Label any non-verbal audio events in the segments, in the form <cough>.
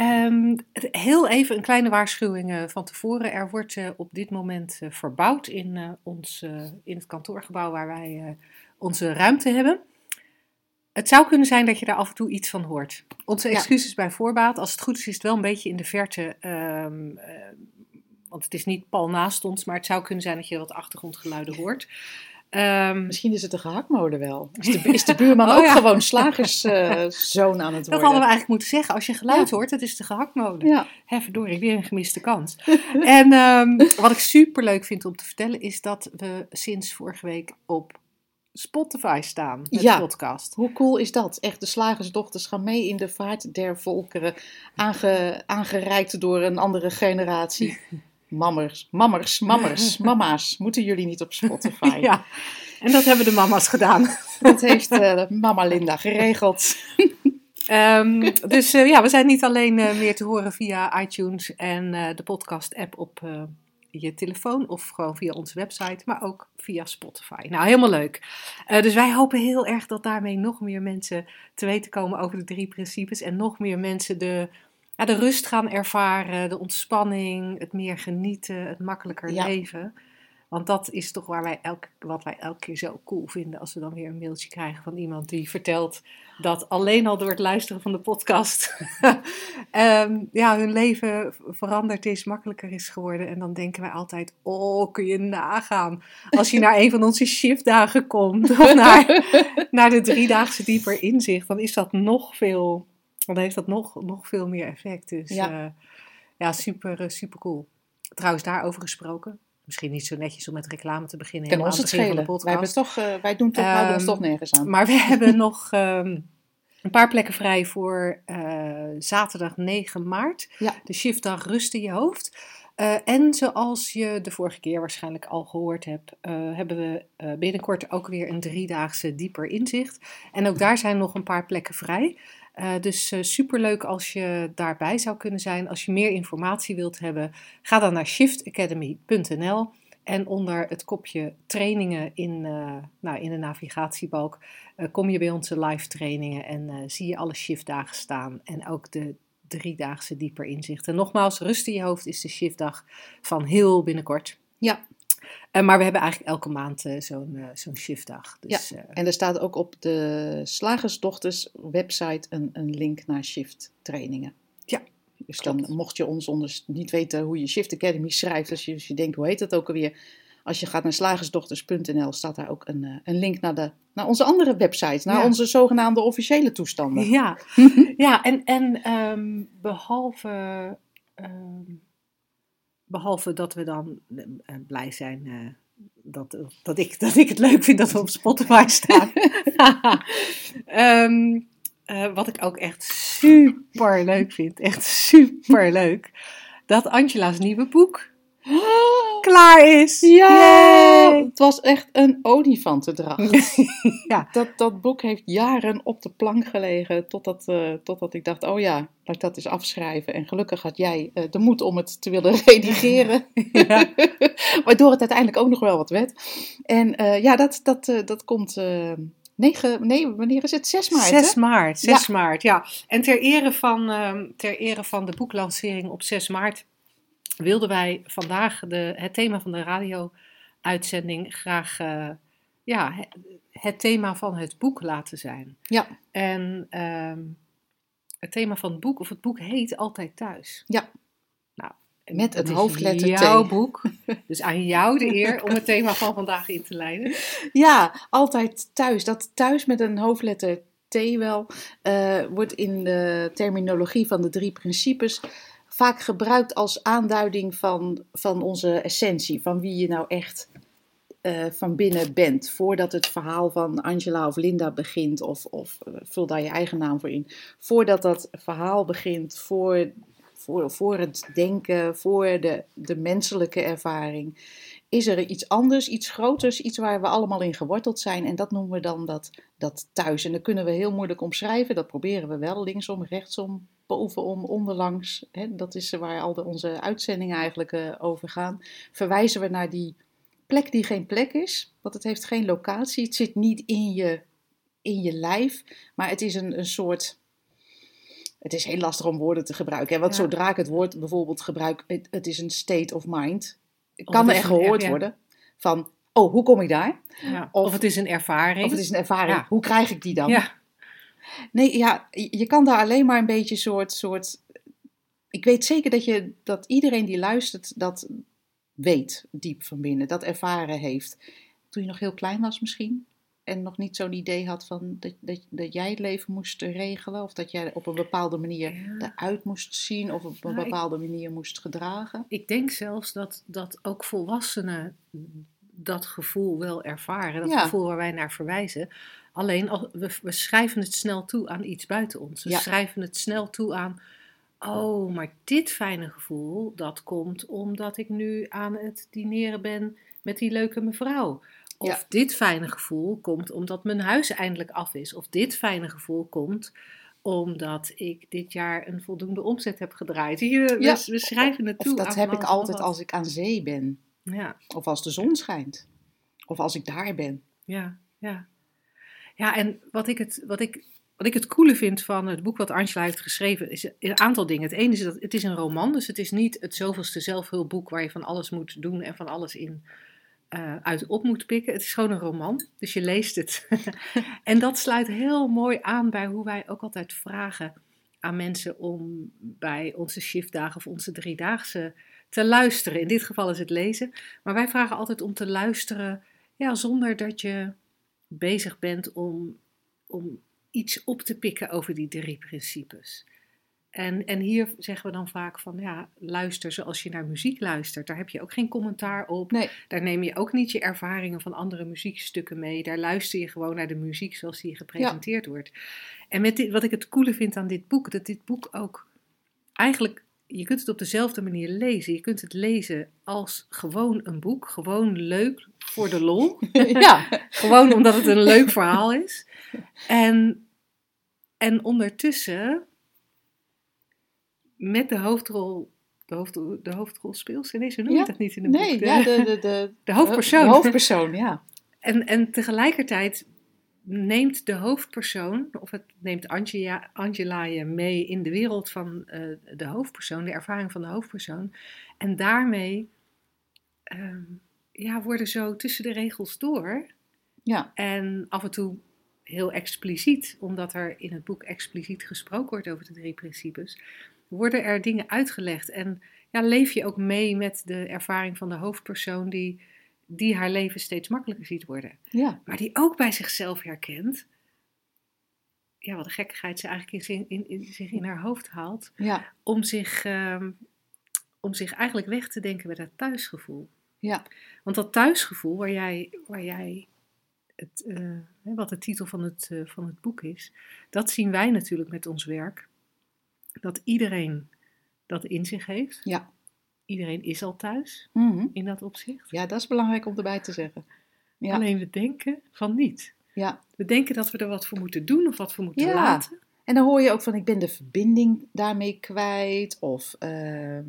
Um, heel even een kleine waarschuwing uh, van tevoren. Er wordt uh, op dit moment uh, verbouwd in, ons, in het kantoorgebouw waar wij onze ruimte hebben. Het zou kunnen zijn dat je daar af en toe iets van hoort. Onze excuses ja. bij voorbaat. Als het goed is, is het wel een beetje in de verte. Um, want het is niet pal naast ons, maar het zou kunnen zijn dat je wat achtergrondgeluiden hoort. Um, Misschien is het de gehaktmolen wel. Is de, <laughs> is de buurman oh, ook ja. gewoon slagerszoon <laughs> uh, aan het worden? Dat hadden we eigenlijk moeten zeggen. Als je geluid ja. hoort, het is de gehaktmolen. Ja. Hè, verdorie, weer een gemiste kans. <laughs> en um, wat ik super leuk vind om te vertellen, is dat we sinds vorige week op Spotify staan met ja. de podcast. Hoe cool is dat? Echt, de slagersdochters gaan mee in de vaart der volkeren, aange, aangereikt door een andere generatie. Mammers, mammers, mammers, <laughs> mama's, moeten jullie niet op Spotify? Ja, en dat hebben de mama's gedaan. <laughs> Dat heeft uh, mama Linda geregeld. um, <laughs> dus uh, ja, we zijn niet alleen uh, meer te horen via iTunes en de podcast-app op je telefoon of gewoon via onze website, maar ook via Spotify. Nou, helemaal leuk. dus wij hopen heel erg dat daarmee nog meer mensen te weten komen over de drie principes en nog meer mensen de ja, de rust gaan ervaren, de ontspanning, het meer genieten, het makkelijker ja. leven. Want dat is toch waar wij elke, wat wij elke keer zo cool vinden als we dan weer een mailtje krijgen van iemand die vertelt dat alleen al door het luisteren van de podcast um, <laughs> ja, hun leven veranderd is, makkelijker is geworden. En dan denken wij altijd, oh, kun je nagaan als je naar een van onze shiftdagen komt of naar, <laughs> naar de driedaagse dieper inzicht, dan is dat nog veel dan heeft dat nog, nog veel meer effect. Dus ja, uh, ja super, super cool. Trouwens, daarover gesproken. Misschien niet zo netjes om met reclame te beginnen. Kan ons het schelen. Wij, hebben toch, uh, wij doen toch, um, houden ons toch nergens aan. Maar we <laughs> hebben nog um, een paar plekken vrij voor uh, zaterdag 9 maart. Ja. De shiftdag Rust in je hoofd. Uh, en zoals je de vorige keer waarschijnlijk al gehoord hebt, uh, hebben we uh, binnenkort ook weer een driedaagse dieper inzicht. En ook daar zijn nog een paar plekken vrij. Dus superleuk als je daarbij zou kunnen zijn. Als je meer informatie wilt hebben, ga dan naar shiftacademy.nl en onder het kopje trainingen in, nou, in de navigatiebalk kom je bij onze live trainingen en zie je alle shiftdagen staan en ook de driedaagse dieper inzicht. En nogmaals, rust in je hoofd is de shiftdag van heel binnenkort. Ja, uh, maar we hebben eigenlijk elke maand uh, zo'n uh, zo'n shiftdag. Dus, ja, en er staat ook op de Slagersdochters website een, een link naar shift trainingen. Ja. Dus dan mocht je ons onder, niet weten hoe je Shift Academy schrijft, als je, als je denkt hoe heet dat ook alweer. Als je gaat naar slagersdochters.nl staat daar ook een, een link naar, de, naar onze andere websites, naar ja. onze zogenaamde officiële toestanden. Ja, <laughs> ja en, en um, behalve... Um, Behalve dat we dan uh, blij zijn uh, dat, dat, ik, dat ik het leuk vind dat we op Spotify staan. um, <laughs> uh, wat ik ook echt super leuk vind, echt super leuk, dat Angela's nieuwe boek <gasps> klaar is. Ja, Yay! het was echt een olifantendracht. <laughs> ja. dat, dat boek heeft jaren op de plank gelegen totdat, uh, totdat ik dacht, oh ja, laat ik dat eens afschrijven. En gelukkig had jij uh, de moed om het te willen <laughs> redigeren. Ja. <laughs> Waardoor het uiteindelijk ook nog wel wat werd. En uh, ja, dat, dat, dat komt... 9, nee, wanneer is het? 6 maart. 6 maart, 6 ja. maart, ja. En ter ere, van, uh, ter ere van de boeklancering op 6 maart wilden wij vandaag de, het thema van de radio-uitzending graag uh, ja, het thema van het boek laten zijn. Ja. En um, het thema van het boek, of het boek heet Altijd Thuis. Ja. Nou, Met het hoofdletter T. jouw boek. Dus aan jou de eer om het thema van vandaag in te leiden. Ja, Altijd Thuis. Dat thuis met een hoofdletter T wel uh, wordt in de terminologie van de drie principes vaak gebruikt als aanduiding van, van onze essentie, van wie je nou echt uh, van binnen bent. Voordat het verhaal van Angela of Linda begint, of, of uh, vul daar je eigen naam voor in. Voordat dat verhaal begint, voor, voor, voor het denken, voor de, de menselijke ervaring, is er iets anders, iets groters, iets waar we allemaal in geworteld zijn. En dat noemen we dan dat, dat thuis. En dat kunnen we heel moeilijk omschrijven. Dat proberen we wel, linksom, rechtsom, bovenom, onderlangs. Hè, dat is waar al de, onze uitzendingen eigenlijk uh, over gaan. Verwijzen we naar die plek die geen plek is. Want het heeft geen locatie. Het zit niet in je, in je lijf. Maar het is een, een soort het is heel lastig om woorden te gebruiken. Want zodra ik het woord bijvoorbeeld gebruik, het, het is een state of mind kan er gehoord worden van, oh, hoe kom ik daar? Ja. Of, het is een ervaring. Of het is een ervaring. Hoe krijg ik die dan? Ja. Nee, ja, je kan daar alleen maar een beetje soort, soort... Ik weet zeker dat, je, dat iedereen die luistert dat weet, diep van binnen. Dat ervaren heeft. Toen je nog heel klein was misschien. En nog niet zo'n idee had van dat, dat, dat jij het leven moest regelen. Of dat jij op een bepaalde manier ja. eruit moest zien. Of op een nou, bepaalde manier moest gedragen. Ik denk zelfs dat, dat ook volwassenen dat gevoel wel ervaren. Dat gevoel waar wij naar verwijzen. Alleen we, we schrijven het snel toe aan iets buiten ons. We schrijven het snel toe aan. Oh, maar dit fijne gevoel, dat komt omdat ik nu aan het dineren ben met die leuke mevrouw. Of dit fijne gevoel komt omdat mijn huis eindelijk af is. Of dit fijne gevoel komt omdat ik dit jaar een voldoende omzet heb gedraaid. Ja. we, schrijven het toe. Of dat heb ik altijd als ik aan zee ben. Ja. Of als de zon schijnt. Of als ik daar ben. Ja, ja. Ja, en wat ik het, wat ik, wat ik het coole vind van het boek wat Angela heeft geschreven, is een aantal dingen. Het ene is dat het is een roman, dus het is niet het zoveelste zelfhulpboek waar je van alles moet doen en van alles in uh, uit op moet pikken. Het is gewoon een roman, dus je leest het. <laughs> en dat sluit heel mooi aan bij hoe wij ook altijd vragen aan mensen om bij onze shiftdagen of onze driedaagse te luisteren. In dit geval is het lezen. Maar wij vragen altijd om te luisteren ja, zonder dat je bezig bent om, om iets op te pikken over die drie principes. En, en hier zeggen we dan vaak van, ja, luister zoals je naar muziek luistert. Daar heb je ook geen commentaar op. Nee. Daar neem je ook niet je ervaringen van andere muziekstukken mee. Daar luister je gewoon naar de muziek zoals die gepresenteerd wordt. En met dit, wat ik het coole vind aan dit boek, dat dit boek ook eigenlijk, je kunt het op dezelfde manier lezen. Je kunt het lezen als gewoon een boek, gewoon leuk voor de lol. <laughs> ja. <laughs> gewoon omdat het een leuk verhaal is. En, en ondertussen met de hoofdrol de, hoofd, de hoofdrolspeelster? Nee, zo noem je dat niet in de nee, boek. ja, de, de, de, <laughs> de hoofdpersoon. De hoofdpersoon, ja. <laughs> En, en tegelijkertijd neemt de hoofdpersoon, of het neemt Angela, Angela je mee in de wereld van uh, de hoofdpersoon, de ervaring van de hoofdpersoon. En daarmee uh, ja, worden zo tussen de regels door. Ja. En af en toe heel expliciet, omdat er in het boek expliciet gesproken wordt over de drie principes, worden er dingen uitgelegd. En ja, leef je ook mee met de ervaring van de hoofdpersoon die, die haar leven steeds makkelijker ziet worden. Ja. Maar die ook bij zichzelf herkent. Ja, wat een gekkigheid ze eigenlijk in, in, in, zich in haar hoofd haalt. Ja. Om, zich, ehm, om zich eigenlijk weg te denken bij dat thuisgevoel. Ja. Want dat thuisgevoel waar jij, waar jij het, uh, wat de titel van het, uh, van het boek is, dat zien wij natuurlijk met ons werk dat iedereen dat in zich heeft. Ja. Iedereen is al thuis mhm. in dat opzicht. Ja, dat is belangrijk om erbij te zeggen. Ja. Alleen we denken van niet. Ja. We denken dat we er wat voor moeten doen of wat voor moeten ja. laten. En dan hoor je ook van ik ben de verbinding daarmee kwijt of ehm,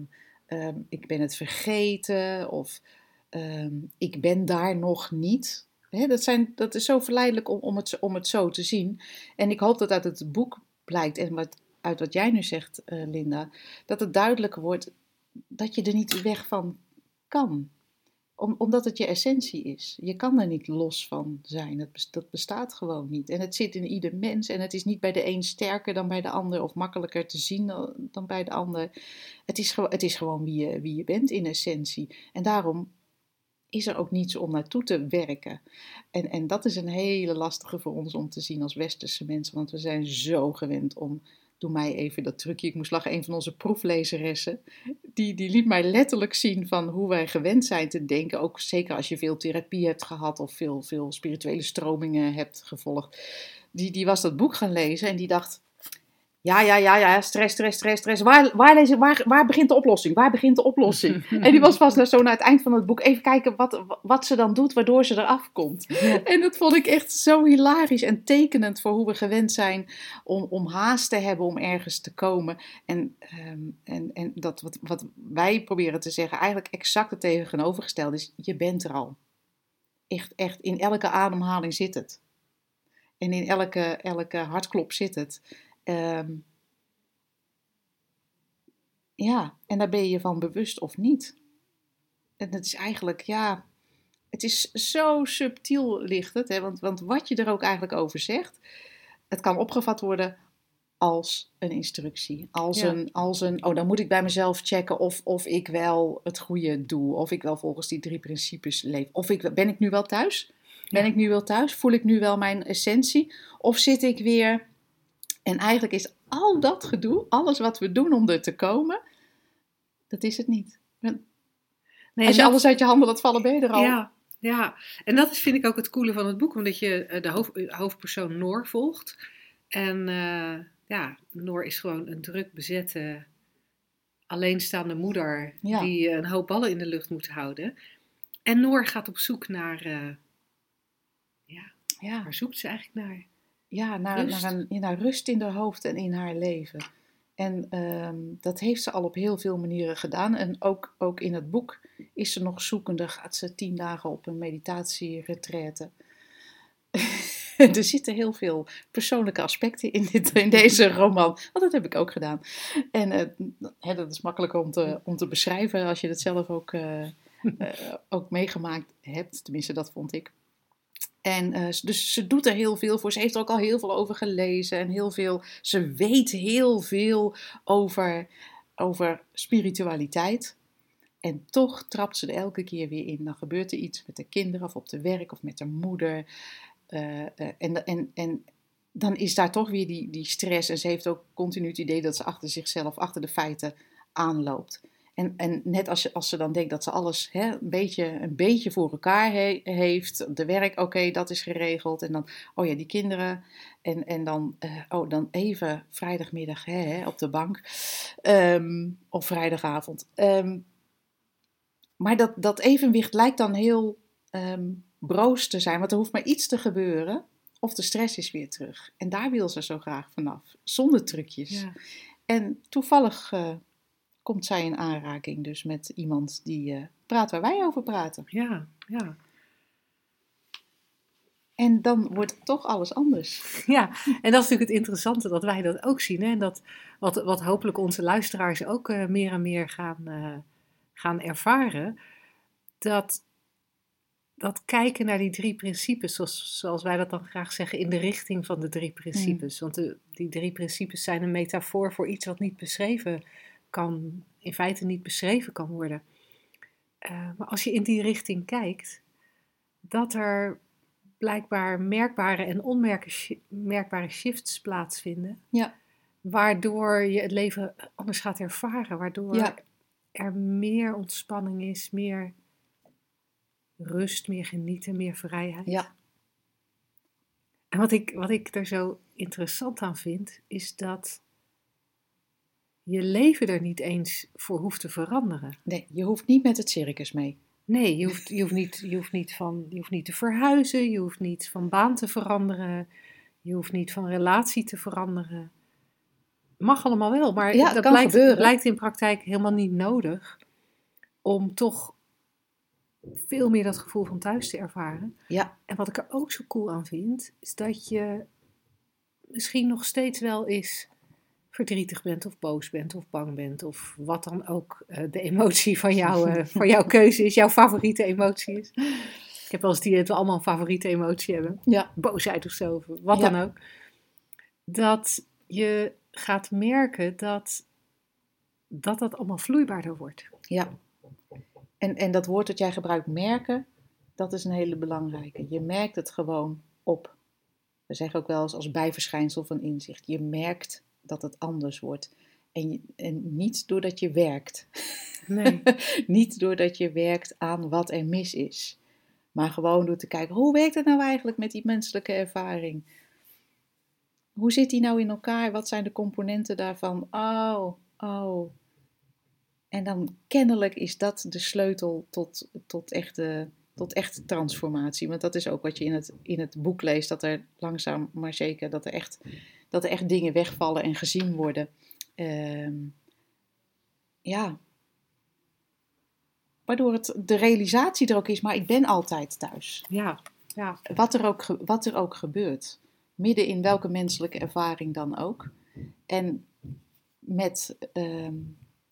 ehm, ik ben het vergeten of ehm, ik ben daar nog niet. dat, zijn, dat is zo verleidelijk om, om, het, om het zo te zien. En ik hoop dat uit het boek blijkt en wat uit wat jij nu zegt, uh, Linda, dat het duidelijker wordt dat je er niet weg van kan. Om, omdat het je essentie is. Je kan er niet los van zijn. dat bestaat gewoon niet. En het zit in ieder mens. En het is niet bij de een sterker dan bij de ander. Of makkelijker te zien dan bij de ander. Het is, het is gewoon wie je, wie je bent in essentie. En daarom is er ook niets om naartoe te werken. En, en dat is een hele lastige voor ons om te zien als westerse mensen. Want we zijn zo gewend om doe mij even dat trucje. Ik moest lachen, een van onze proeflezeressen, die, die liet mij letterlijk zien van hoe wij gewend zijn te denken. Ook zeker als je veel therapie hebt gehad of veel, veel spirituele stromingen hebt gevolgd. Die, die was dat boek gaan lezen en die dacht, ja, ja, ja, ja, stress, stress, stress, stress. Waar, waar, waar, waar begint de oplossing? Waar begint de oplossing? <laughs> en die was vast zo naar het eind van het boek. Even kijken wat, wat ze dan doet, waardoor ze eraf komt. <laughs> En dat vond ik echt zo hilarisch en tekenend voor hoe we gewend zijn om, om haast te hebben om ergens te komen. En, ehm, en, en dat wat, wat wij proberen te zeggen, eigenlijk exact het tegenovergestelde is: je bent er al. Echt, echt, in elke ademhaling zit het. En in elke, elke hartklop zit het. Ehm, ja, en daar ben je je van bewust of niet. En het is eigenlijk, ja, het is zo subtiel ligt het. Hè? Want, want wat je er ook eigenlijk over zegt, het kan opgevat worden als een instructie. Als, een, als een, oh, dan moet ik bij mezelf checken of, of ik wel het goede doe. Of ik wel volgens die drie principes leef. Of ik, ben ik nu wel thuis? Ben ik nu wel thuis? Voel ik nu wel mijn essentie? Of zit ik weer en eigenlijk is al dat gedoe, alles wat we doen om er te komen, dat is het niet. Nee, Als je alles uit je handen laat vallen, ben je er al. Ja, ja, en dat is, vind ik ook het coole van het boek, omdat je eh, de hoofd, eh, hoofdpersoon Noor volgt. En uh, ja, Noor is gewoon een druk bezette, alleenstaande moeder die een hoop ballen in de lucht moet houden. En Noor gaat op zoek naar, ja, ja, waar zoekt ze eigenlijk naar? Ja, naar, rust. Naar, een, naar rust in haar hoofd en in haar leven. En ehm, dat heeft ze al op heel veel manieren gedaan. En ook, ook in het boek is ze nog zoekende, gaat ze tien dagen op een meditatieretraite. <laughs> er zitten heel veel persoonlijke aspecten in, dit, in deze roman. Want dat heb ik ook gedaan. En uh, dat is makkelijk om te, om te beschrijven als je het zelf ook, uh, ook meegemaakt hebt. Tenminste, dat vond ik. En uh, dus ze doet er heel veel voor. Ze heeft er ook al heel veel over gelezen. En heel veel, ze weet heel veel over, over spiritualiteit. En toch trapt ze er elke keer weer in. Dan gebeurt er iets met de kinderen of op de werk of met de moeder. Uh, uh, en, en, en dan is daar toch weer die, die stress. En ze heeft ook continu het idee dat ze achter zichzelf, achter de feiten aanloopt. En, en net als, als ze dan denkt dat ze alles hè, een, beetje, een beetje voor elkaar heeft, de werk, oké, dat is geregeld. En dan, oh ja, die kinderen. En, en dan, uh, oh, dan even vrijdagmiddag hè, op de bank. Um, of vrijdagavond. Um, maar dat, dat evenwicht lijkt dan heel um, broos te zijn, want er hoeft maar iets te gebeuren. Of de stress is weer terug. En daar wil ze zo graag vanaf, zonder trucjes. Ja. En toevallig. Uh, komt zij in aanraking dus met iemand die uh, praat waar wij over praten. Ja, ja. En dan wordt toch alles anders. <laughs> Ja, en dat is natuurlijk het interessante dat wij dat ook zien. Hè? En dat wat, wat hopelijk onze luisteraars ook uh, meer en meer gaan, uh, gaan ervaren. Dat, dat kijken naar die drie principes, zoals, zoals wij dat dan graag zeggen, in de richting van de drie principes. Mm. Want de, die drie principes zijn een metafoor voor iets wat niet beschreven kan, in feite niet beschreven kan worden. Uh, maar als je in die richting kijkt, dat er blijkbaar merkbare en onmerkbare shifts plaatsvinden. Ja. Waardoor je het leven anders gaat ervaren. Waardoor er meer ontspanning is, meer rust, meer genieten, meer vrijheid. Ja. En wat ik, wat ik er zo interessant aan vind, is dat je leven er niet eens voor hoeft te veranderen. Nee, je hoeft niet met het circus mee. Nee, je hoeft, je hoeft, niet, je hoeft, niet, van, je hoeft niet te verhuizen, je hoeft niet van baan te veranderen, je hoeft niet van relatie te veranderen. Mag allemaal wel, maar dat blijkt, blijkt in praktijk helemaal niet nodig om toch veel meer dat gevoel van thuis te ervaren. Ja. En wat ik er ook zo cool aan vind, is dat je misschien nog steeds wel is verdrietig bent of boos bent of bang bent of wat dan ook uh, de emotie van, jou, uh, van jouw keuze is, jouw favoriete emotie is. Ik heb wel eens die dat we allemaal een favoriete emotie hebben. Ja. Boosheid of zo, of wat dan ook. Dat je gaat merken dat, dat dat allemaal vloeibaarder wordt. Ja. En, en dat woord dat jij gebruikt, merken, dat is een hele belangrijke. Je merkt het gewoon op. We zeggen ook wel eens als bijverschijnsel van inzicht. Je merkt dat het anders wordt. En, en niet doordat je werkt. Nee. <laughs> niet doordat je werkt aan wat er mis is. Maar gewoon door te kijken, hoe werkt het nou eigenlijk met die menselijke ervaring? hoe zit die nou in elkaar? Wat zijn de componenten daarvan? Oh, oh. En dan kennelijk is dat de sleutel tot, tot, echte, tot echte transformatie. Want dat is ook wat je in het, in het boek leest. Dat er langzaam maar zeker, dat er echt, dat er echt dingen wegvallen en gezien worden. Ehm, ja. Waardoor het de realisatie er ook is, maar ik ben altijd thuis. Ja, ja. Wat, er ook, wat er ook gebeurt. Midden in welke menselijke ervaring dan ook. En met, ehm,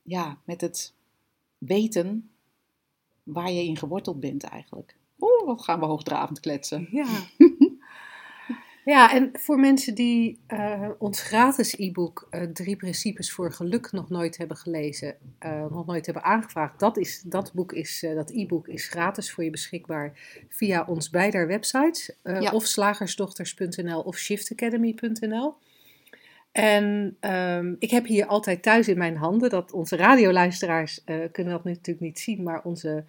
ja, met het weten waar je in geworteld bent eigenlijk. Oeh, wat gaan we hoogdravend kletsen. Ja. <laughs> Ja, en voor mensen die uh, ons gratis e-book uh, Drie Principes voor Geluk nog nooit hebben gelezen, uh, nog nooit hebben aangevraagd, dat, is, dat boek is, dat e-book is gratis voor je beschikbaar via ons beide websites, ja. of slagersdochters.nl of shiftacademy.nl. En um, ik heb hier altijd thuis in mijn handen, dat onze radioluisteraars kunnen dat natuurlijk niet zien, maar onze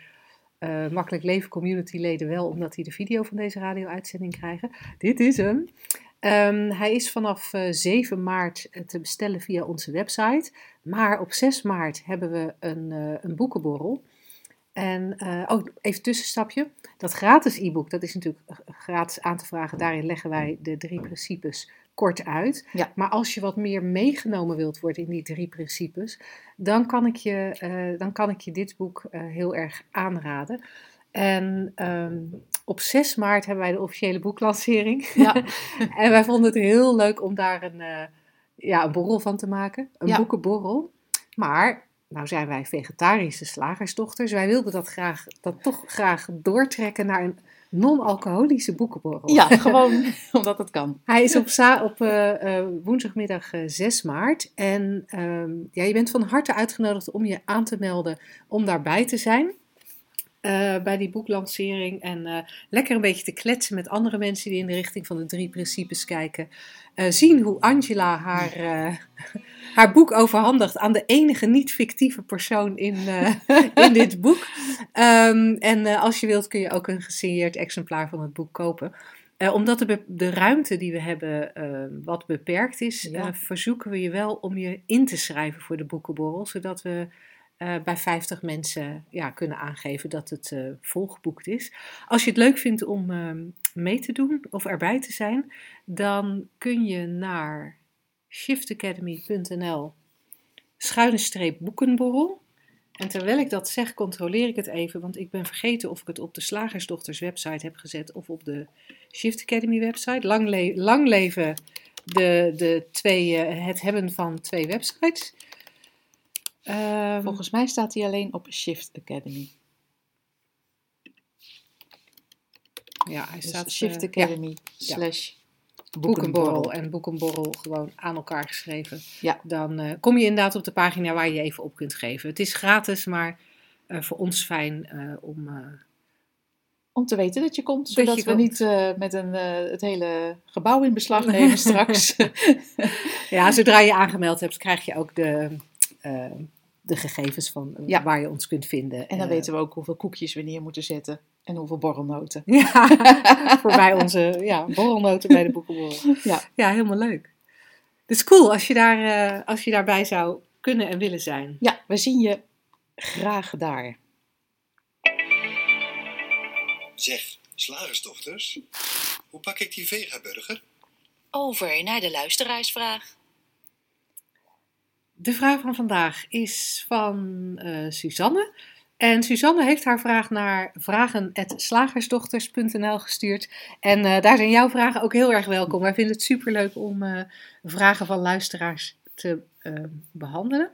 uh, Makkelijk Leven community leden wel, omdat die de video van deze radio-uitzending krijgen. Dit is hem. Um, hij is vanaf uh, eh, 7 maart eh, te bestellen via onze website. Maar op 6 maart hebben we een, een boekenborrel. En oh, even tussenstapje. Dat gratis e-book, dat is natuurlijk gratis aan te vragen. Daarin leggen wij de drie principes kort uit. Ja. Maar als je wat meer meegenomen wilt worden in die drie principes, dan kan ik je, uh, dan kan ik je dit boek uh, heel erg aanraden. En um, op 6 maart hebben wij de officiële boeklancering. Ja. <laughs> en wij vonden het heel leuk om daar een, uh, ja, een borrel van te maken. Een ja. boekenborrel. Maar nou zijn wij vegetarische slagersdochters. Wij wilden dat, graag, dat toch graag doortrekken naar een non-alcoholische boekenborrel. Ja, gewoon <laughs> omdat het kan. Hij is op, op uh, uh, woensdagmiddag uh, eh, 6 maart. En ehm, ja, je bent van harte uitgenodigd om je aan te melden om daarbij te zijn. Bij die boeklancering en lekker een beetje te kletsen met andere mensen die in de richting van de drie principes kijken. zien hoe Angela haar, <laughs> haar boek overhandigt aan de enige niet-fictieve persoon in, <laughs> in dit boek. Um, en als je wilt kun je ook een gesigneerd exemplaar van het boek kopen. Omdat de, de, ruimte die we hebben wat beperkt is, ja. verzoeken we je wel om je in te schrijven voor de boekenborrel. Zodat we bij 50 mensen ja, kunnen aangeven dat het volgeboekt is. Als je het leuk vindt om ehm, mee te doen of erbij te zijn, dan kun je naar shiftacademy.nl schuine streep boekenborrel. En terwijl ik dat zeg, controleer ik het even, want ik ben vergeten of ik het op de Slagersdochters website heb gezet of op de Shift Academy website. Lang, lang leven de, de twee, uh, het hebben van twee websites. Um, Volgens mij staat hij alleen op Shift Academy. Ja, hij dus staat Shift uh, Academy ja. slash boekenborrel en boekenborrel gewoon aan elkaar geschreven. Ja. Dan uh, kom je inderdaad op de pagina waar je even op kunt geven. Het is gratis, maar uh, voor ons fijn om. om te weten dat je komt, zodat je we komt. niet met een, het hele gebouw in beslag nemen straks. <laughs> ja, zodra je aangemeld hebt, krijg je ook de, de gegevens van ja. waar je ons kunt vinden. En dan weten we ook hoeveel koekjes we neer moeten zetten. En hoeveel borrelnoten. Ja, <laughs> voor onze ja, borrelnoten bij de boekenborrel. Ja. ja, helemaal leuk. Het is cool als je, daar, uh, als je daarbij zou kunnen en willen zijn. Ja, we zien je graag daar. Zeg, slagersdochters, hoe pak ik die vegaburger? Over naar de luisteraarsvraag. De vraag van vandaag is van uh, Suzanne. En Suzanne heeft haar vraag naar vragen.slagersdochters.nl gestuurd. En uh, daar zijn jouw vragen ook heel erg welkom. Wij vinden het superleuk om uh, vragen van luisteraars te behandelen.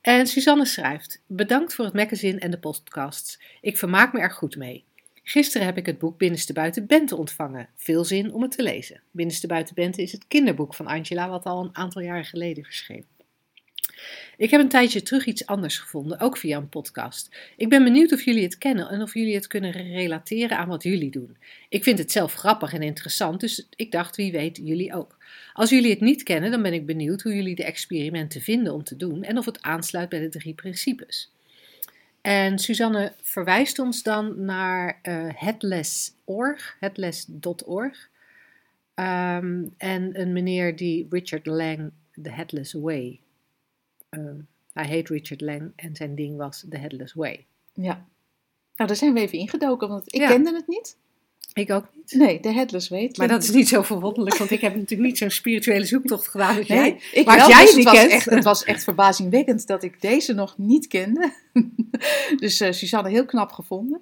En Suzanne schrijft: Bedankt voor het magazine en de podcasts. Ik vermaak me er goed mee. Gisteren heb ik het boek Binnenste Buiten Bente ontvangen. Veel zin om het te lezen. Binnenste Buiten Bente is het kinderboek van Angela, wat al een aantal jaren geleden verscheen. Ik heb een tijdje terug iets anders gevonden, ook via een podcast. Ik ben benieuwd of jullie het kennen en of jullie het kunnen relateren aan wat jullie doen. Ik vind het zelf grappig en interessant, dus ik dacht wie weet jullie ook. Als jullie het niet kennen, dan ben ik benieuwd hoe jullie de experimenten vinden om te doen en of het aansluit bij de drie principes. En Suzanne verwijst ons dan naar uh, headless.org, headless.org. Ehm, en een meneer die Richard Lang, The Headless Way. Ehm, hij heet Richard Lang en zijn ding was The Headless Way. Ja. Nou, daar zijn we even ingedoken, want ik Ja. kende het niet. Ik ook niet. Nee, de Headless Way. Maar dat is niet zo verwonderlijk, want ik heb natuurlijk niet zo'n spirituele zoektocht gedaan als Nee, jij. ik Maar wel, jij dus het was kent- Echt, het was echt verbazingwekkend dat ik deze nog niet kende. <laughs> dus eh, Suzanne heel knap gevonden.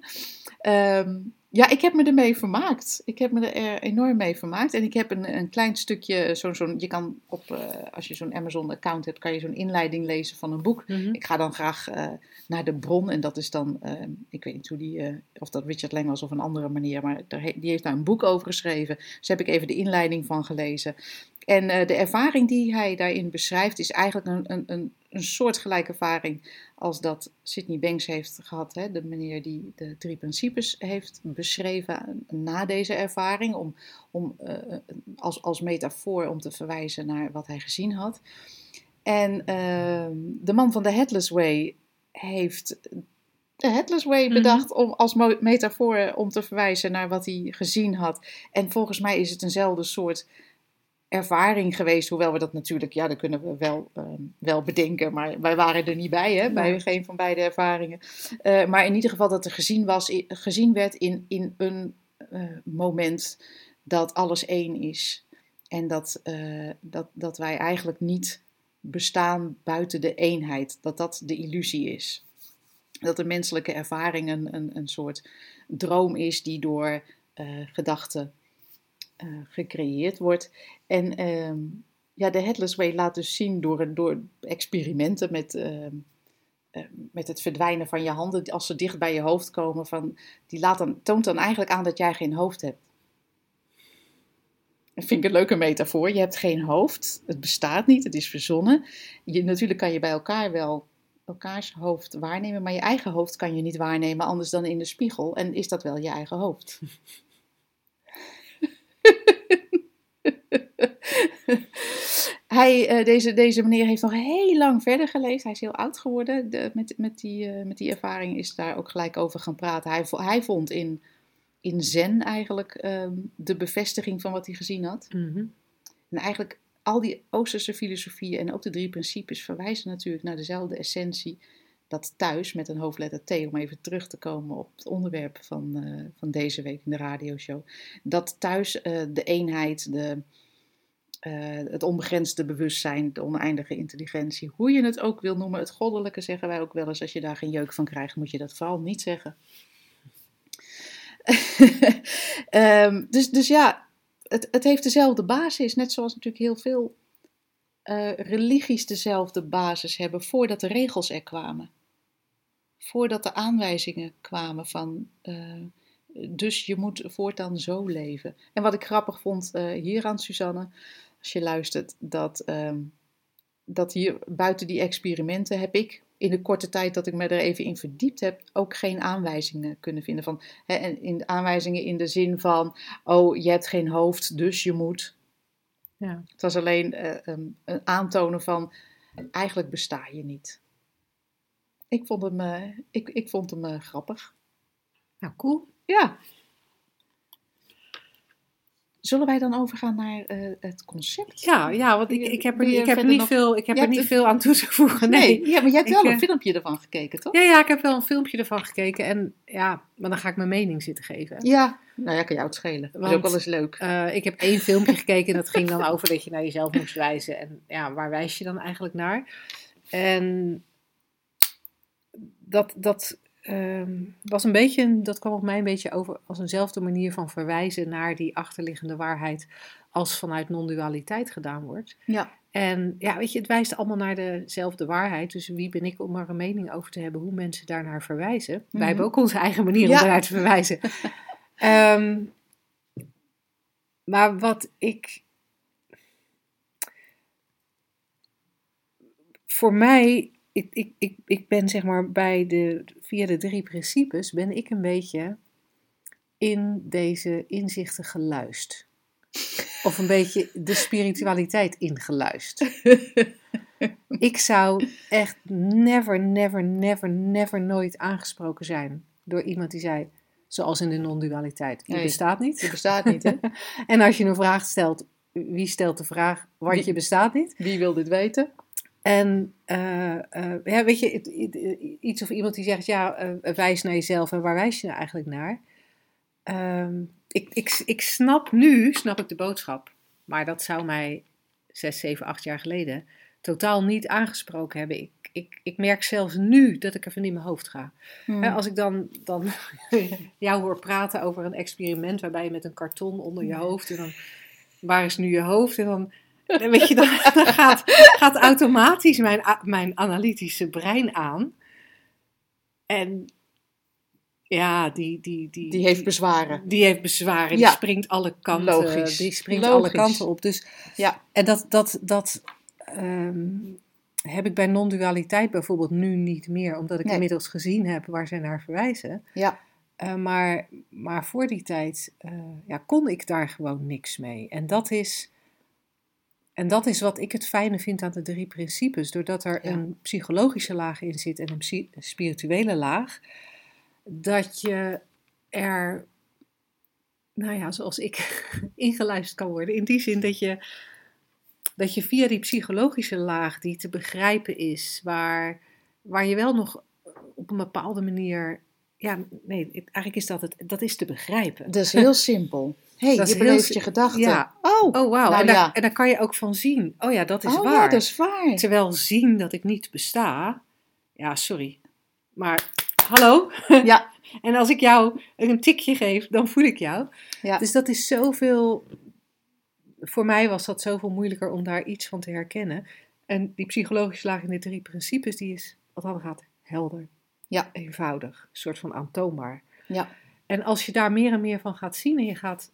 Ehm, ja, ik heb me ermee vermaakt. Ik heb me er enorm mee vermaakt. En ik heb een, een klein stukje, zo'n, zo'n, je kan op, eh, als je zo'n Amazon-account hebt, kan je zo'n inleiding lezen van een boek. Mhm. Ik ga dan graag eh, naar de bron en dat is dan, eh, ik weet niet hoe die, of dat Richard Lang was of een andere manier, maar die heeft daar een boek over geschreven. Dus heb ik even de inleiding van gelezen. En de ervaring die hij daarin beschrijft is eigenlijk een, een, een, een soortgelijke ervaring als dat Sidney Banks heeft gehad. Hè? De meneer die de drie principes heeft beschreven na deze ervaring, om, om, eh, als, als metafoor om te verwijzen naar wat hij gezien had. En ehm, de man van de Headless Way heeft de Headless Way Mhm. bedacht om, als metafoor om te verwijzen naar wat hij gezien had. En volgens mij is het eenzelfde soort ervaring geweest, hoewel we dat natuurlijk, ja, dat kunnen we wel, ehm, wel bedenken, maar wij waren er niet bij, hè, bij geen van beide ervaringen. Eh, maar in ieder geval dat er gezien, was, gezien werd in, in een eh, moment dat alles één is. En dat, eh, dat, dat wij eigenlijk niet bestaan buiten de eenheid, dat dat de illusie is. Dat de menselijke ervaring een, een, een soort droom is die door gedachten eh, gecreëerd wordt. En ehm, ja, de Headless Way laat dus zien door, door experimenten met, ehm, eh, met het verdwijnen van je handen, als ze dicht bij je hoofd komen, van, die laat dan, toont dan eigenlijk aan dat jij geen hoofd hebt. Dat vind ik een leuke metafoor. Je hebt geen hoofd, het bestaat niet, het is verzonnen. Je, natuurlijk kan je bij elkaar wel elkaars hoofd waarnemen, maar je eigen hoofd kan je niet waarnemen anders dan in de spiegel. En is dat wel je eigen hoofd? <laughs> Hij, eh, deze, deze meneer heeft nog heel lang verder geleefd. Hij is heel oud geworden. De, met, met, die, eh, met die ervaring is daar ook gelijk over gaan praten. Hij, hij vond in, in Zen eigenlijk ehm, de bevestiging van wat hij gezien had. Mhm. En eigenlijk al die Oosterse filosofieën en ook de drie principes verwijzen natuurlijk naar dezelfde essentie. Dat thuis met een hoofdletter T, om even terug te komen op het onderwerp van, eh, van deze week in de radioshow. Dat thuis eh, de eenheid, de, eh, het onbegrensde bewustzijn, de oneindige intelligentie, hoe je het ook wil noemen, het goddelijke zeggen wij ook wel eens. Als je daar geen jeuk van krijgt, moet je dat vooral niet zeggen. <laughs> Ehm, dus, dus ja, het, het heeft dezelfde basis, net zoals natuurlijk heel veel eh, religies dezelfde basis hebben voordat de regels er kwamen. Voordat de aanwijzingen kwamen van, eh, dus je moet voortaan zo leven. En wat ik grappig vond eh, hier aan Suzanne, als je luistert, dat, ehm, dat hier buiten die experimenten heb ik in de korte tijd dat ik me er even in verdiept heb, ook geen aanwijzingen kunnen vinden. Van, hè, in aanwijzingen in de zin van, oh, je hebt geen hoofd, dus je moet. Ja. Het was alleen eh, een, een aantonen van, eigenlijk besta je niet. Ik vond hem, eh, ik, ik vond hem eh, grappig. Nou, cool. Ja. Zullen wij dan overgaan naar eh, het concept? Ja, ja want ik, ik heb er, ik heb er niet, nog- veel, ik heb er niet veel aan toe te voegen. Nee. ja, maar jij hebt wel Ik, een eh, filmpje ervan gekeken, toch? Ja, ja, ik heb wel een filmpje ervan gekeken. En ja, maar dan ga ik mijn mening zitten geven. Ja. Nou ja, kan jou het schelen. Dat is ook wel eens leuk. Eh, ik heb één filmpje gekeken en dat ging dan over dat je naar jezelf moest wijzen. En ja, waar wijs je dan eigenlijk naar? En dat, dat ehm, was een beetje, dat kwam op mij een beetje over als eenzelfde manier van verwijzen naar die achterliggende waarheid als vanuit non-dualiteit gedaan wordt. Ja. En ja, weet je, het wijst allemaal naar dezelfde waarheid. Dus wie ben ik om er een mening over te hebben hoe mensen daarnaar verwijzen? Mhm. Wij hebben ook onze eigen manier om daarnaar te verwijzen. <laughs> Ehm, maar wat ik. Voor mij, ik, ik, ik, ik ben zeg maar bij de, via de drie principes, ben ik een beetje in deze inzichten geluisterd. Of een beetje de spiritualiteit ingeluisterd. <laughs> Ik zou echt never, never, never, never nooit aangesproken zijn door iemand die zei: Zoals in de non-dualiteit. Die Nee, bestaat niet. Die bestaat niet, hè? <laughs> En als je een vraag stelt, wie stelt de vraag, want Wie- je bestaat niet? Wie wil dit weten? En eh, eh, ja, weet je, het- iets of iemand die zegt, ja, eh, wijs naar jezelf en waar wijs je nou eigenlijk naar? Ehm, ik, ik, ik snap nu, snap ik de boodschap, maar dat zou mij zes, zeven, acht jaar geleden totaal niet aangesproken hebben. Ik, ik, ik merk zelfs nu dat ik even in mijn hoofd ga. Hmm. Als ik dan, dan <laughs> jou hoor praten over een experiment waarbij je met een karton onder je hoofd en dan, waar is nu je hoofd? En dan weet je, dan, <laughs> dan gaat, gaat automatisch mijn, mijn analytische brein aan. En ja, die, die, die, Die heeft bezwaren. die heeft bezwaren, Ja. die springt alle kanten, Logisch. die springt Logisch. alle kanten op. Dus, Ja. En dat, dat, dat ehm, heb ik bij non-dualiteit bijvoorbeeld nu niet meer, omdat ik Nee. inmiddels gezien heb waar zij naar verwijzen. Ja. Eh, maar, maar voor die tijd eh, ja, kon ik daar gewoon niks mee. En dat is. En dat is wat ik het fijne vind aan de drie principes. Doordat er Ja. een psychologische laag in zit en een spirituele laag, dat je er, nou ja, zoals ik, <laughs> ingeluisterd kan worden. In die zin dat je, dat je via die psychologische laag, die te begrijpen is, waar, waar je wel nog op een bepaalde manier. Ja, nee, eigenlijk is dat het, dat is te begrijpen. Dat is heel simpel. <laughs> hey, Dat je beleeft je gedachten. Ja. Oh, Oh, wauw. Nou en, daar, ja. en daar kan je ook van zien. Oh ja, dat is oh waar. ja, dat is waar. Terwijl zien dat ik niet besta. Ja, sorry. Maar hallo. <laughs> Ja. En als ik jou een tikje geef, dan voel ik jou. Ja. Dus dat is zoveel. Voor mij was dat zoveel moeilijker om daar iets van te herkennen. En die psychologische laag in de drie principes, die is, wat dan gaat, helder. Ja. Eenvoudig. Een soort van aantoonbaar. Ja. En als je daar meer en meer van gaat zien en je gaat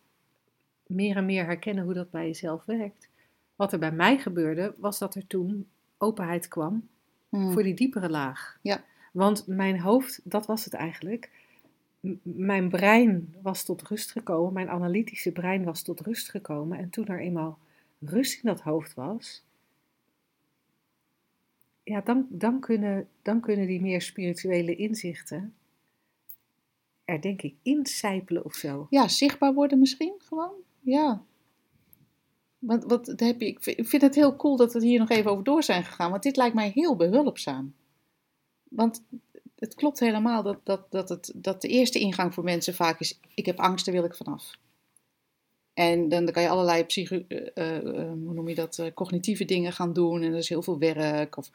meer en meer herkennen hoe dat bij jezelf werkt. Wat er bij mij gebeurde, was dat er toen openheid kwam Hmm. voor die diepere laag. Ja. Want mijn hoofd, dat was het eigenlijk. M- mijn brein was tot rust gekomen, mijn analytische brein was tot rust gekomen. En toen er eenmaal rust in dat hoofd was, ja, dan, dan, kunnen, dan kunnen die meer spirituele inzichten er denk ik incijpelen of zo. Ja, zichtbaar worden misschien gewoon. Ja. Want wat dat heb je, ik vind- het heel cool dat we hier nog even over door zijn gegaan. Want dit lijkt mij heel behulpzaam. Want het klopt helemaal dat, dat, dat, het, dat de eerste ingang voor mensen vaak is: ik heb angst, daar wil ik vanaf. En dan, kan je allerlei psycho, eh, eh, eh, hoe noem je dat, cognitieve dingen gaan doen. En er is heel veel werk. Of,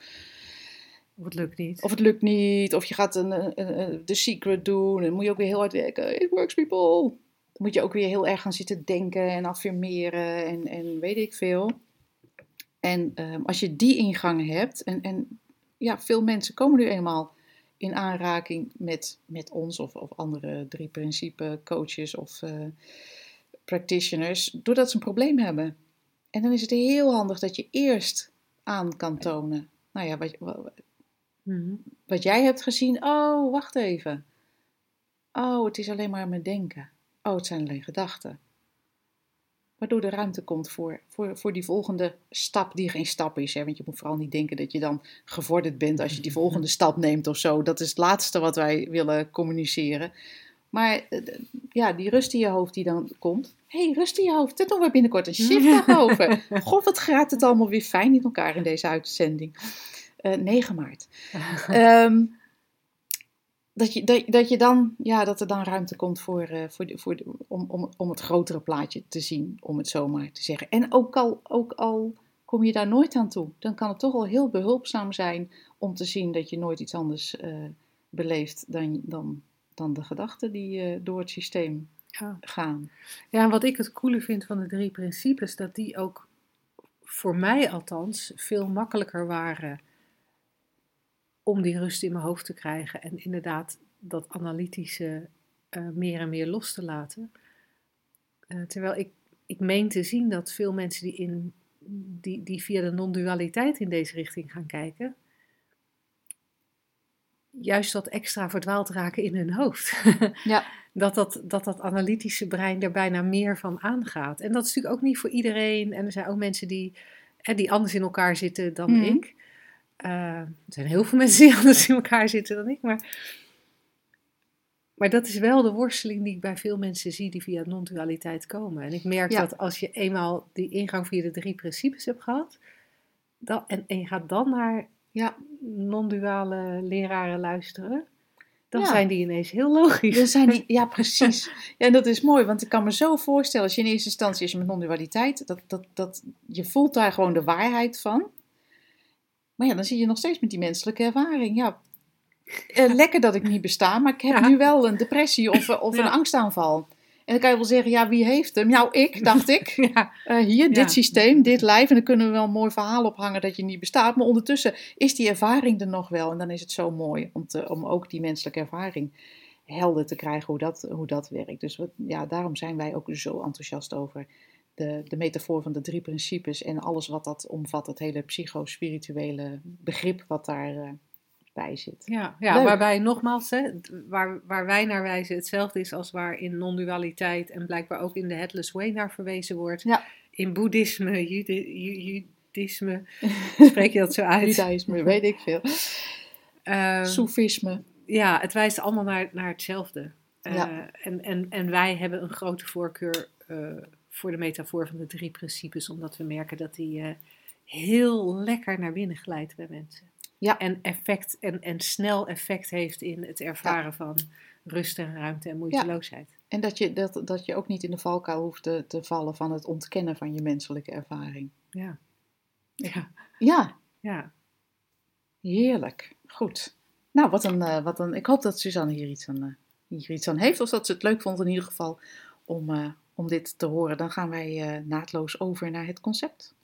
Of het lukt niet. of het lukt niet. Of je gaat een, The Secret doen. En dan moet je ook weer heel hard werken. It works people. Dan moet je ook weer heel erg gaan zitten denken en affirmeren. En, en weet ik veel. En ehm, als je die ingang hebt. En, en ja, veel mensen komen nu eenmaal in aanraking met, met ons. Of, of andere drie principe coaches of eh, practitioners. Doordat ze een probleem hebben. En dan is het heel handig dat je eerst aan kan tonen. Nou ja, wat, wat, Mhm. wat jij hebt gezien, oh, wacht even. Oh, het is alleen maar mijn denken. Oh, het zijn alleen gedachten. Waardoor er ruimte komt voor, voor, voor die volgende stap, die geen stap is. Hè? Want je moet vooral niet denken dat je dan gevorderd bent als je die volgende <laughs> stap neemt of zo. Dat is het laatste wat wij willen communiceren. Maar eh, ja, die rust in je hoofd die dan komt. Hé, hey, rust in je hoofd. Daar doen we binnenkort een shiftdag <laughs> over. God, wat gaat het allemaal weer fijn in elkaar in deze uitzending. Eh 9 maart. <laughs> Ehm, dat, je, dat, dat, je dan, ja, dat er dan ruimte komt voor, eh, voor, de- voor de- om, om, om het grotere plaatje te zien, om het zo maar te zeggen. En ook al, ook al kom je daar nooit aan toe, dan kan het toch wel heel behulpzaam zijn om te zien dat je nooit iets anders eh, beleeft dan, dan, dan de gedachten die eh, door het systeem Ja. gaan. Ja, en wat ik het coole vind van de drie principes, dat die ook voor mij althans veel makkelijker waren om die rust in mijn hoofd te krijgen en inderdaad dat analytische eh, meer en meer los te laten. Eh, terwijl ik, ik meen te zien dat veel mensen die, in, die, die via de non-dualiteit in deze richting gaan kijken, juist wat extra verdwaald raken in hun hoofd. <laughs> Ja. dat, dat, dat dat analytische brein er bijna meer van aangaat. En dat is natuurlijk ook niet voor iedereen. En er zijn ook mensen die, hè, die anders in elkaar zitten dan Mhm. ik. Eh, er zijn heel veel <laughs> mensen die anders in elkaar zitten dan ik. Maar Maar dat is wel de worsteling die ik bij veel mensen zie die via non-dualiteit komen. En ik merk Ja. dat als je eenmaal die ingang via de drie principes hebt gehad, dan, en, en je gaat dan naar Ja. non-duale leraren luisteren, dan Ja. zijn die ineens heel logisch. Er zijn die, <laughs> ja, precies. Ja, en dat is mooi, want ik kan me zo voorstellen, als je in eerste instantie je met non-dualiteit, dat, dat, dat, je voelt daar gewoon de waarheid van. Maar ja, dan zie je nog steeds met die menselijke ervaring. Ja, eh, lekker dat ik niet besta, maar ik heb Ja. nu wel een depressie of, eh, of een angstaanval. En dan kan je wel zeggen, ja, wie heeft hem? Nou, ik, dacht ik. <laughs> Ja, Eh, hier, dit systeem, dit lijf. En dan kunnen we wel een mooi verhaal ophangen dat je niet bestaat. Maar ondertussen is die ervaring er nog wel. En dan is het zo mooi om, te, om ook die menselijke ervaring helder te krijgen hoe dat, hoe dat werkt. Dus wat, ja, daarom zijn wij ook zo enthousiast over de, de metafoor van de drie principes. En alles wat dat omvat, het hele psychospirituele begrip wat daarbij bij zit. ja, ja Leuk. waarbij nogmaals, hè, waar, waar wij naar wijzen hetzelfde is als waar in non-dualiteit en blijkbaar ook in de Headless Way naar verwezen wordt. Ja. In boeddhisme, jude- <laughs> spreek je dat zo uit? Judaïsme, weet ik veel. Ehm, Soefisme. Ja, het wijst allemaal naar, naar hetzelfde. Eh, Ja. en, en, en wij hebben een grote voorkeur eh, voor de metafoor van de drie principes, omdat we merken dat die eh, heel lekker naar binnen glijdt bij mensen. Ja. En, effect, en, en snel effect heeft in het ervaren van rust en ruimte en moeiteloosheid. En dat je, dat, dat je ook niet in de valkuil hoeft te, te vallen van het ontkennen van je menselijke ervaring. Ja. Ja. Ja, ja. heerlijk. Goed. Nou, wat een, eh, wat een, ik hoop dat Suzanne hier iets, aan, eh, hier iets aan heeft. Of dat ze het leuk vond in ieder geval om, om dit te horen. Dan gaan wij eh, naadloos over naar het concept.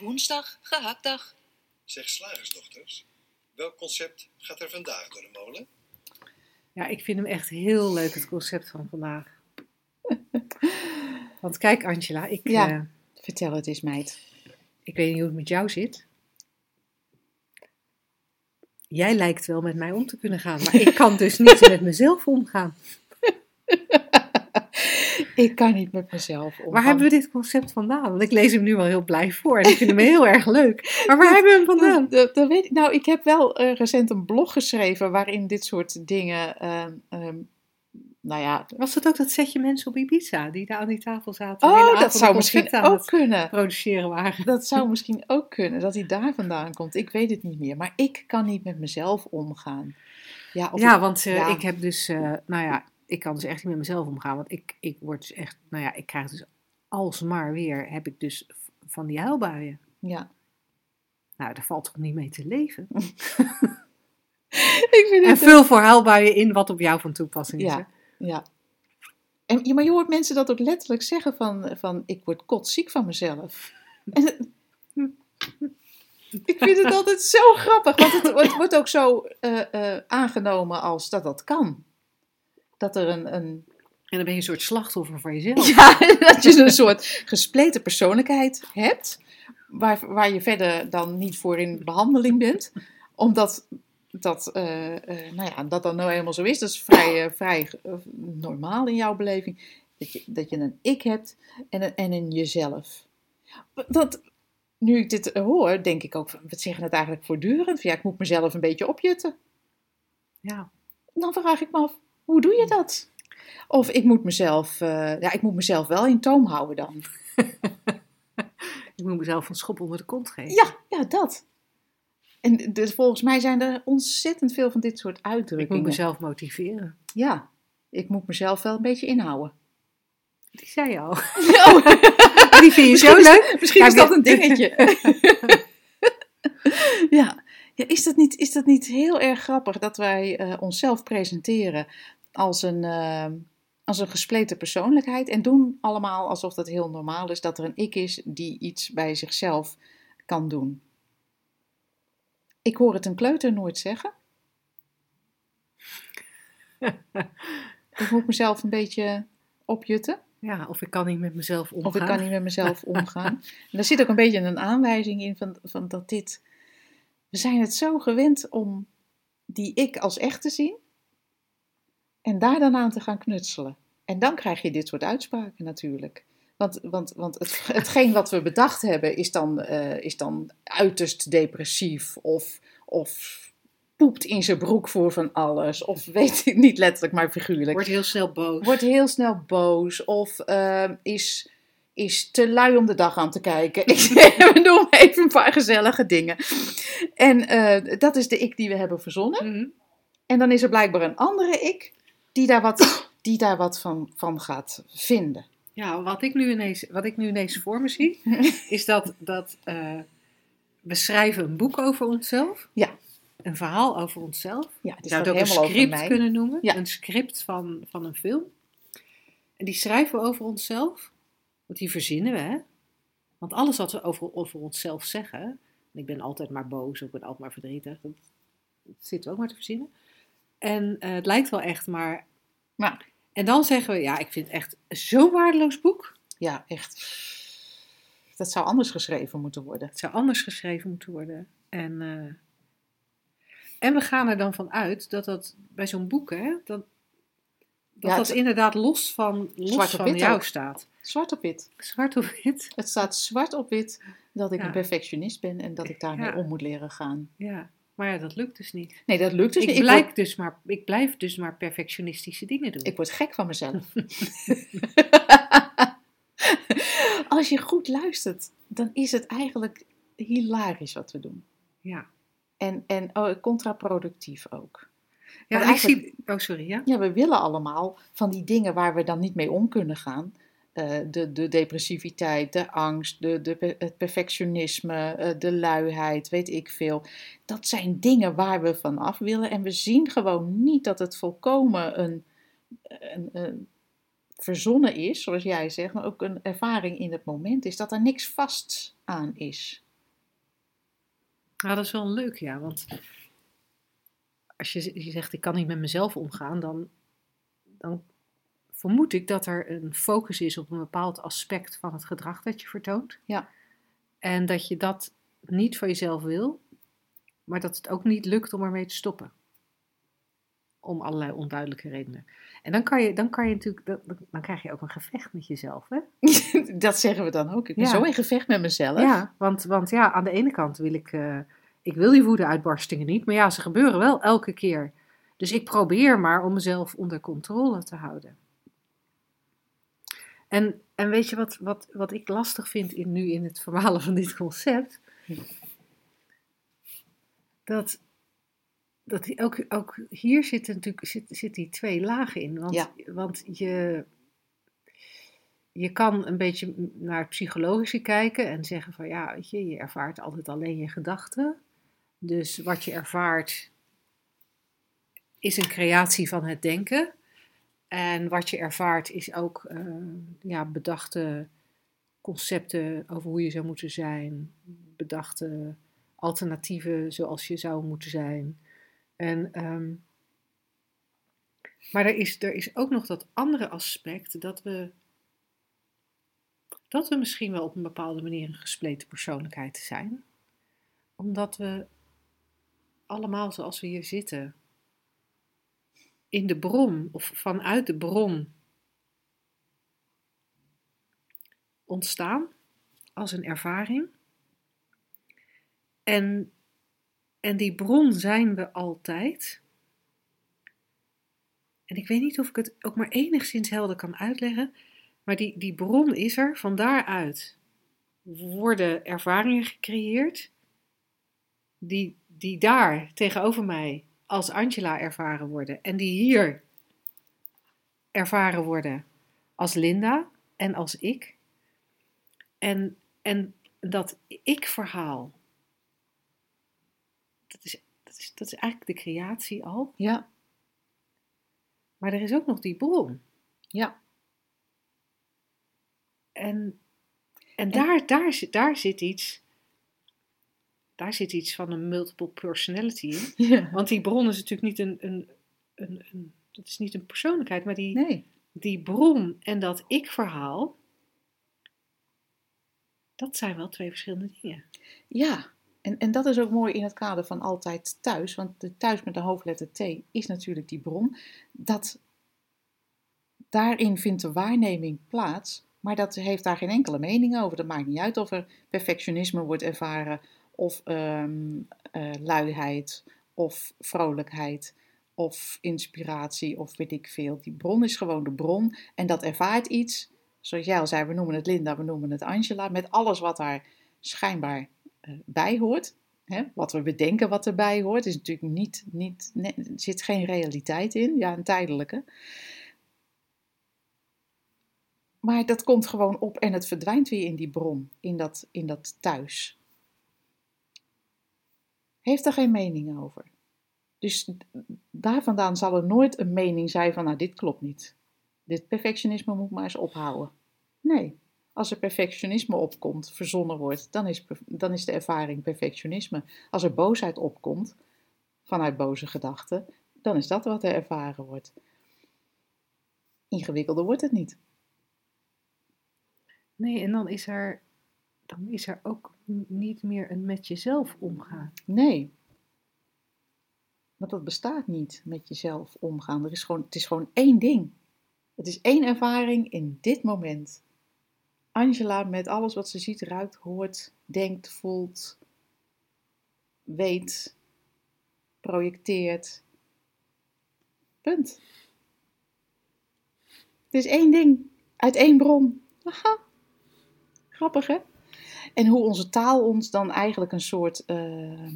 Woensdag, gehaktdag. Zeg slagersdochters, welk concept gaat er vandaag door de molen? Ja, ik vind hem echt heel leuk, het concept van vandaag. <laughs> Want kijk, Angela, ik, Ja. eh, Vertel het eens, meid. ik weet niet hoe het met jou zit. Jij lijkt wel met mij om te kunnen gaan, maar ik kan dus niet <laughs> met mezelf omgaan. Ik kan niet met mezelf omgaan. Waar hebben we dit concept vandaan? Want ik lees hem nu wel heel blij voor en ik vind hem <laughs> heel erg leuk. Maar waar hebben we hem vandaan? Dat, dat, dat weet ik. Nou, ik heb wel eh, recent een blog geschreven waarin dit soort dingen. ehm, ehm, nou ja. Was het ook dat setje mensen op Ibiza die daar aan die tafel zaten? Oh, dat zou misschien ook kunnen. produceren waren? Dat zou <laughs> misschien ook kunnen, dat hij daar vandaan komt. Ik weet het niet meer. Maar ik kan niet met mezelf omgaan. Ja, Ja, ik- want eh, ja. ik heb dus, eh, nou ja, ik kan dus echt niet met mezelf omgaan. Want ik, ik word dus echt, nou ja, ik krijg dus alsmaar weer, heb ik dus van die huilbuien. ja. Nou, daar valt toch niet mee te leven? <laughs> Ik vind En het vul voor huilbuien in wat op jou van toepassing is. Ja. hè? Ja. En, ja, maar je hoort mensen dat ook letterlijk zeggen van, van ik word kotsziek van mezelf. <laughs> En het- ik vind het altijd zo grappig, want het, wordt- wordt ook zo eh, eh, aangenomen als dat dat kan. Dat er een, een En dan ben je een soort slachtoffer voor jezelf. <laughs> ja, dat je een soort gespleten persoonlijkheid hebt, waar, waar je verder dan niet voor in behandeling bent, omdat dat, eh, nou ja, dat dan nou eenmaal zo is. Dat is vrij, eh, vrij normaal in jouw beleving, dat je, dat je een ik hebt en een, en een jezelf. Dat, nu ik dit hoor, denk ik ook, van, wat zeggen het eigenlijk voortdurend? Van, Ja, ik moet mezelf een beetje opjutten. Ja. Dan vraag ik me af, hoe doe je dat? Of ik moet mezelf, eh, ja, ik moet mezelf wel in toom houden dan. <laughs> Ik moet mezelf een schop onder de kont geven. Ja, ja, dat. En dus volgens mij zijn er ontzettend veel van dit soort Ik moet uitdrukkingen. mezelf motiveren. Ja, ik moet mezelf wel een beetje inhouden. Die zei je al. Oh, <laughs> Die vind je zo leuk. misschien is dat een dingetje. <laughs> ja, ja is, dat niet, is dat niet heel erg grappig dat wij eh, onszelf presenteren als een, eh, als een gespleten persoonlijkheid en doen allemaal alsof dat heel normaal is dat er een ik is die iets bij zichzelf kan doen. Ik hoor het een kleuter nooit zeggen. <laughs> ik moet mezelf een beetje opjutten. Ja, of ik kan niet met mezelf omgaan. Of ik kan niet met mezelf <laughs> omgaan. En daar zit ook een beetje een aanwijzing in van, van dat dit. We zijn het zo gewend om die ik als echt te zien. En daar dan aan te gaan knutselen. En dan krijg je dit soort uitspraken natuurlijk. Want, want, want het, hetgeen wat we bedacht hebben is dan, eh, is dan uiterst depressief of, of poept in zijn broek voor van alles. Of <laughs> weet ik niet letterlijk, maar figuurlijk. Wordt heel snel boos. Wordt heel snel boos. Of ehm, is, is te lui om de dag aan te kijken. <laughs> Ik noem even een paar gezellige dingen. En eh, dat is de ik die we hebben verzonnen. Mhm. En dan is er blijkbaar een andere ik die daar wat, die daar wat van, van gaat vinden. Ja, wat ik nu ineens, wat ik nu ineens voor me zie, <laughs> is dat, dat eh, we schrijven een boek over onszelf. Ja. Een verhaal over onszelf. Ja, het Je zou het ook een script kunnen noemen. Ja. Een script van, van een film. En die schrijven we over onszelf. Want die verzinnen we, hè. Want alles wat we over, over onszelf zeggen... En ik ben altijd maar boos, ik ben altijd maar verdrietig. Dat, dat zitten we ook maar te verzinnen. En eh, het lijkt wel echt, maar... Ja. En dan zeggen we, ja, ik vind het echt zo'n waardeloos boek. Ja, echt. Dat zou anders geschreven moeten worden. Het zou anders geschreven moeten worden. En, eh, en we gaan er dan van uit dat dat bij zo'n boek, hè, dat, dat, Ja, dat inderdaad los van, los van jou ook. staat. Zwart op wit. Zwart op wit. Het staat zwart op wit dat ik Ja. een perfectionist ben en dat ik daarmee Ja. om moet leren gaan. Ja, maar ja, dat lukt dus niet. Nee, dat lukt dus ik, niet. Ik blijf word, dus maar, ik blijf dus maar perfectionistische dingen doen. ik word gek van mezelf. <laughs> <laughs> Als je goed luistert, dan is het eigenlijk hilarisch wat we doen. ja, En, en oh, contraproductief ook. ja ik zie... Oh, sorry, ja? Ja, we willen allemaal van die dingen waar we dan niet mee om kunnen gaan. Eh, de, de depressiviteit, de angst, de, de, het perfectionisme, eh, de luiheid, weet ik veel. Dat zijn dingen waar we van af willen. En we zien gewoon niet dat het volkomen een, een, een verzonnen is, zoals jij zegt, maar ook een ervaring in het moment is. Dat er niks vast aan is. Nou, dat is wel leuk, ja. Want als je, je zegt, ik kan niet met mezelf omgaan, dan, dan vermoed ik dat er een focus is op een bepaald aspect van het gedrag dat je vertoont. Ja. En dat je dat niet van jezelf wil, maar dat het ook niet lukt om ermee te stoppen. Om allerlei onduidelijke redenen. En dan kan je, dan kan je natuurlijk, dan, dan krijg je ook een gevecht met jezelf, hè? <laughs> dat zeggen we dan ook. Ik ben Ja. zo in gevecht met mezelf. Ja, want, want ja, aan de ene kant wil ik, eh, ik wil die woede-uitbarstingen niet, maar ja, ze gebeuren wel elke keer. Dus ik probeer maar om mezelf onder controle te houden. En, en weet je wat, wat, wat ik lastig vind in, nu in het verhalen van dit concept? Dat, dat die ook, ook hier zitten natuurlijk zit, zit die twee lagen in. Want, Ja. want je, je kan een beetje naar het psychologische kijken en zeggen van ja, weet je, je ervaart altijd alleen je gedachten. Dus wat je ervaart is een creatie van het denken. En wat je ervaart is ook eh, ja, bedachte concepten over hoe je zou moeten zijn, bedachte alternatieven zoals je zou moeten zijn. En, ehm, maar er is, er is ook nog dat andere aspect dat we, dat we misschien wel op een bepaalde manier een gespleten persoonlijkheid zijn. Omdat we allemaal zoals we hier zitten, in de bron of vanuit de bron ontstaan als een ervaring. En, en die bron zijn we altijd. En ik weet niet of ik het ook maar enigszins helder kan uitleggen, maar die, die bron is er. Van daaruit worden ervaringen gecreëerd, die, die daar tegenover mij als Angela ervaren worden en die hier ervaren worden als Linda en als ik. En, en dat ik-verhaal, dat is, dat, is, dat is eigenlijk de creatie al. Ja, Maar er is ook nog die bron. ja. En, en daar, daar, zit, daar zit iets. Daar zit iets van een multiple personality in. <laughs> ja. Want die bron is natuurlijk niet een. een, een, een het is niet een persoonlijkheid, maar die, Nee. die bron en dat ik-verhaal. Dat zijn wel twee verschillende dingen. Ja, en, en dat is ook mooi in het kader van altijd thuis. Want de thuis met de hoofdletter T is natuurlijk die bron. Dat daarin vindt de waarneming plaats. Maar dat heeft daar geen enkele mening over. Dat maakt niet uit of er perfectionisme wordt ervaren. Of eh, luiheid. of vrolijkheid of inspiratie of weet ik veel. Die bron is gewoon de bron en dat ervaart iets. Zoals jij al zei, we noemen het Linda, we noemen het Angela, met alles wat daar schijnbaar uh, bij hoort. Hè? Wat we bedenken wat erbij hoort, is natuurlijk niet, niet, er zit geen realiteit in, ja, een tijdelijke. Maar dat komt gewoon op en het verdwijnt weer in die bron, in dat, in dat thuis. Heeft er geen mening over. Dus daar vandaan zal er nooit een mening zijn van, nou, dit klopt niet. Dit perfectionisme moet maar eens ophouden. Nee, als er perfectionisme opkomt, verzonnen wordt, dan is, dan is de ervaring perfectionisme. Als er boosheid opkomt, vanuit boze gedachten, dan is dat wat er ervaren wordt. Ingewikkelder wordt het niet. Nee, en dan is er, dan is er ook niet meer een met jezelf omgaan. Nee. Want dat bestaat niet met jezelf omgaan. Er is gewoon, het is gewoon één ding. Het is één ervaring in dit moment. Angela met alles wat ze ziet, ruikt, hoort, denkt, voelt, weet, projecteert. Punt. Het is één ding uit één bron. Aha. Grappig hè? En hoe onze taal ons dan eigenlijk een soort, uh,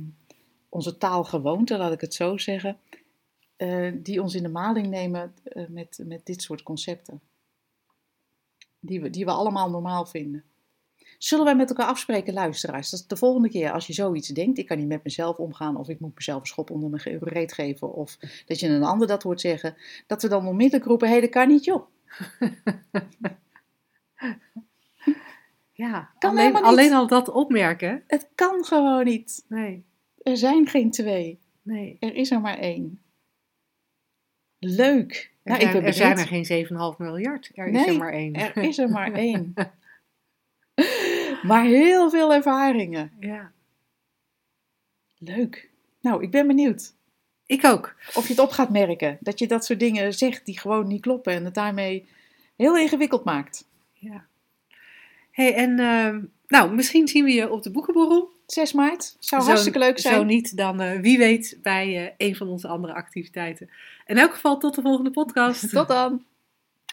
onze taalgewoonte, laat ik het zo zeggen, uh, die ons in de maling nemen uh, met, met dit soort concepten. Die we, die we allemaal normaal vinden. Zullen wij met elkaar afspreken, luisteraars? Dat de volgende keer als je zoiets denkt, ik kan niet met mezelf omgaan, of ik moet mezelf een schop onder mijn reet geven, of dat je een ander dat hoort zeggen, dat we dan onmiddellijk roepen, hé, dat kan niet, joh. <laughs> Ja, kan alleen, alleen al dat opmerken. Het kan gewoon niet. Nee. Er zijn geen twee. Nee. Er is er maar één. Leuk. Er, nou, zijn, ik er zijn er geen 7,5 miljard. Er nee, is er maar één. Er is er maar <laughs> één. maar heel veel ervaringen. Ja. Leuk. Nou, ik ben benieuwd. Ik ook. Of je het op gaat merken. Dat je dat soort dingen zegt die gewoon niet kloppen. En het daarmee heel ingewikkeld maakt. Ja hey, en uh, nou, misschien zien we je op de boekenborrel. 6 maart. Zou zo, hartstikke leuk zijn. Zo niet, dan uh, wie weet bij uh, een van onze andere activiteiten. In elk geval tot de volgende podcast. tot dan.